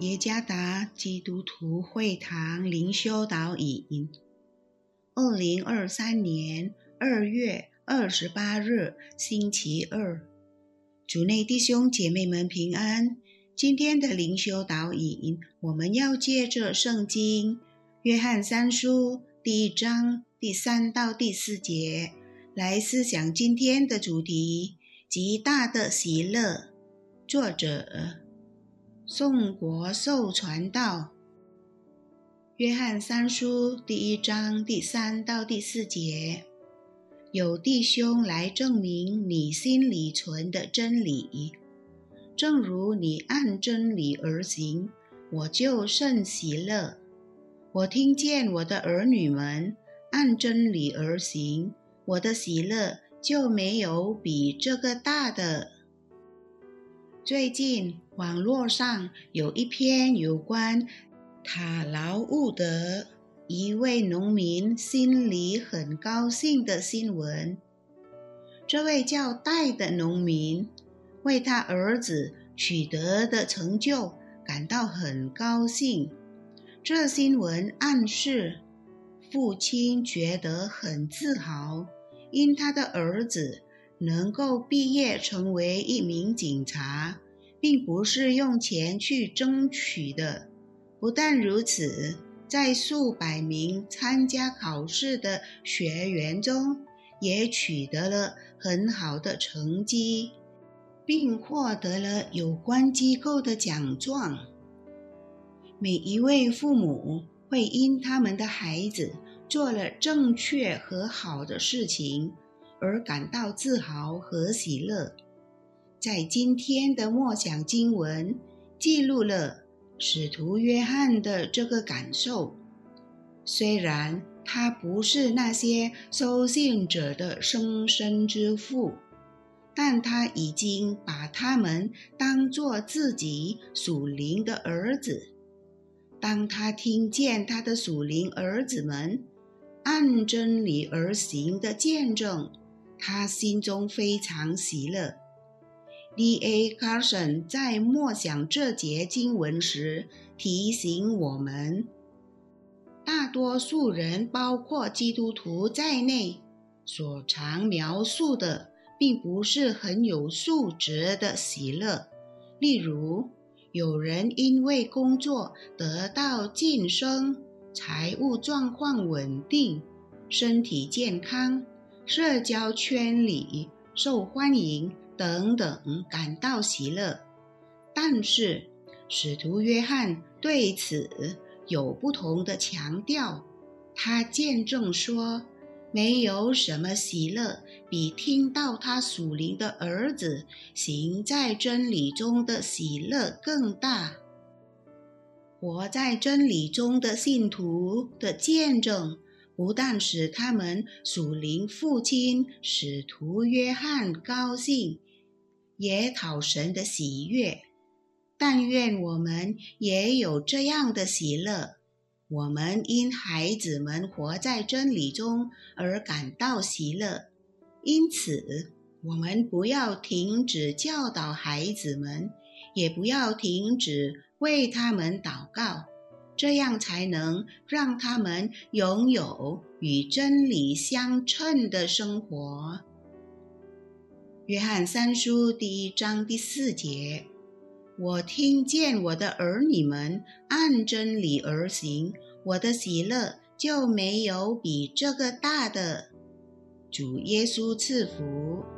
耶加达基督徒会堂灵修导引，二零二三年二月二十八日，星期二，主内弟兄姐妹们平安。今天的灵修导引，我们要借着圣经约翰三书第一章第三到第四节来思想今天的主题：极大的喜乐。作者。宋国寿传道，约翰三书第一章第三到第四节，有弟兄来证明你心里存的真理，正如你按真理而行，我就甚喜乐。我听见我的儿女们按真理而行，我的喜乐就没有比这个大的。最近网络上有一篇有关塔劳乌德一位农民心里很高兴的新闻。这位叫戴的农民为他儿子取得的成就感到很高兴。这新闻暗示父亲觉得很自豪，因他的儿子。能够毕业成为一名警察，并不是用钱去争取的。不但如此，在数百名参加考试的学员中，也取得了很好的成绩，并获得了有关机构的奖状。每一位父母会因他们的孩子做了正确和好的事情。而感到自豪和喜乐。在今天的默想经文记录了使徒约翰的这个感受。虽然他不是那些收信者的生身之父，但他已经把他们当作自己属灵的儿子。当他听见他的属灵儿子们按真理而行的见证，他心中非常喜乐。D.A. Carson 在默想这节经文时提醒我们：大多数人，包括基督徒在内，所常描述的，并不是很有素质的喜乐。例如，有人因为工作得到晋升、财务状况稳定、身体健康。社交圈里受欢迎等等，感到喜乐。但是，使徒约翰对此有不同的强调。他见证说，没有什么喜乐比听到他属灵的儿子行在真理中的喜乐更大。活在真理中的信徒的见证。不但使他们属灵父亲使徒约翰高兴，也讨神的喜悦。但愿我们也有这样的喜乐。我们因孩子们活在真理中而感到喜乐，因此我们不要停止教导孩子们，也不要停止为他们祷告。这样才能让他们拥有与真理相称的生活。约翰三书第一章第四节：我听见我的儿女们按真理而行，我的喜乐就没有比这个大的。主耶稣赐福。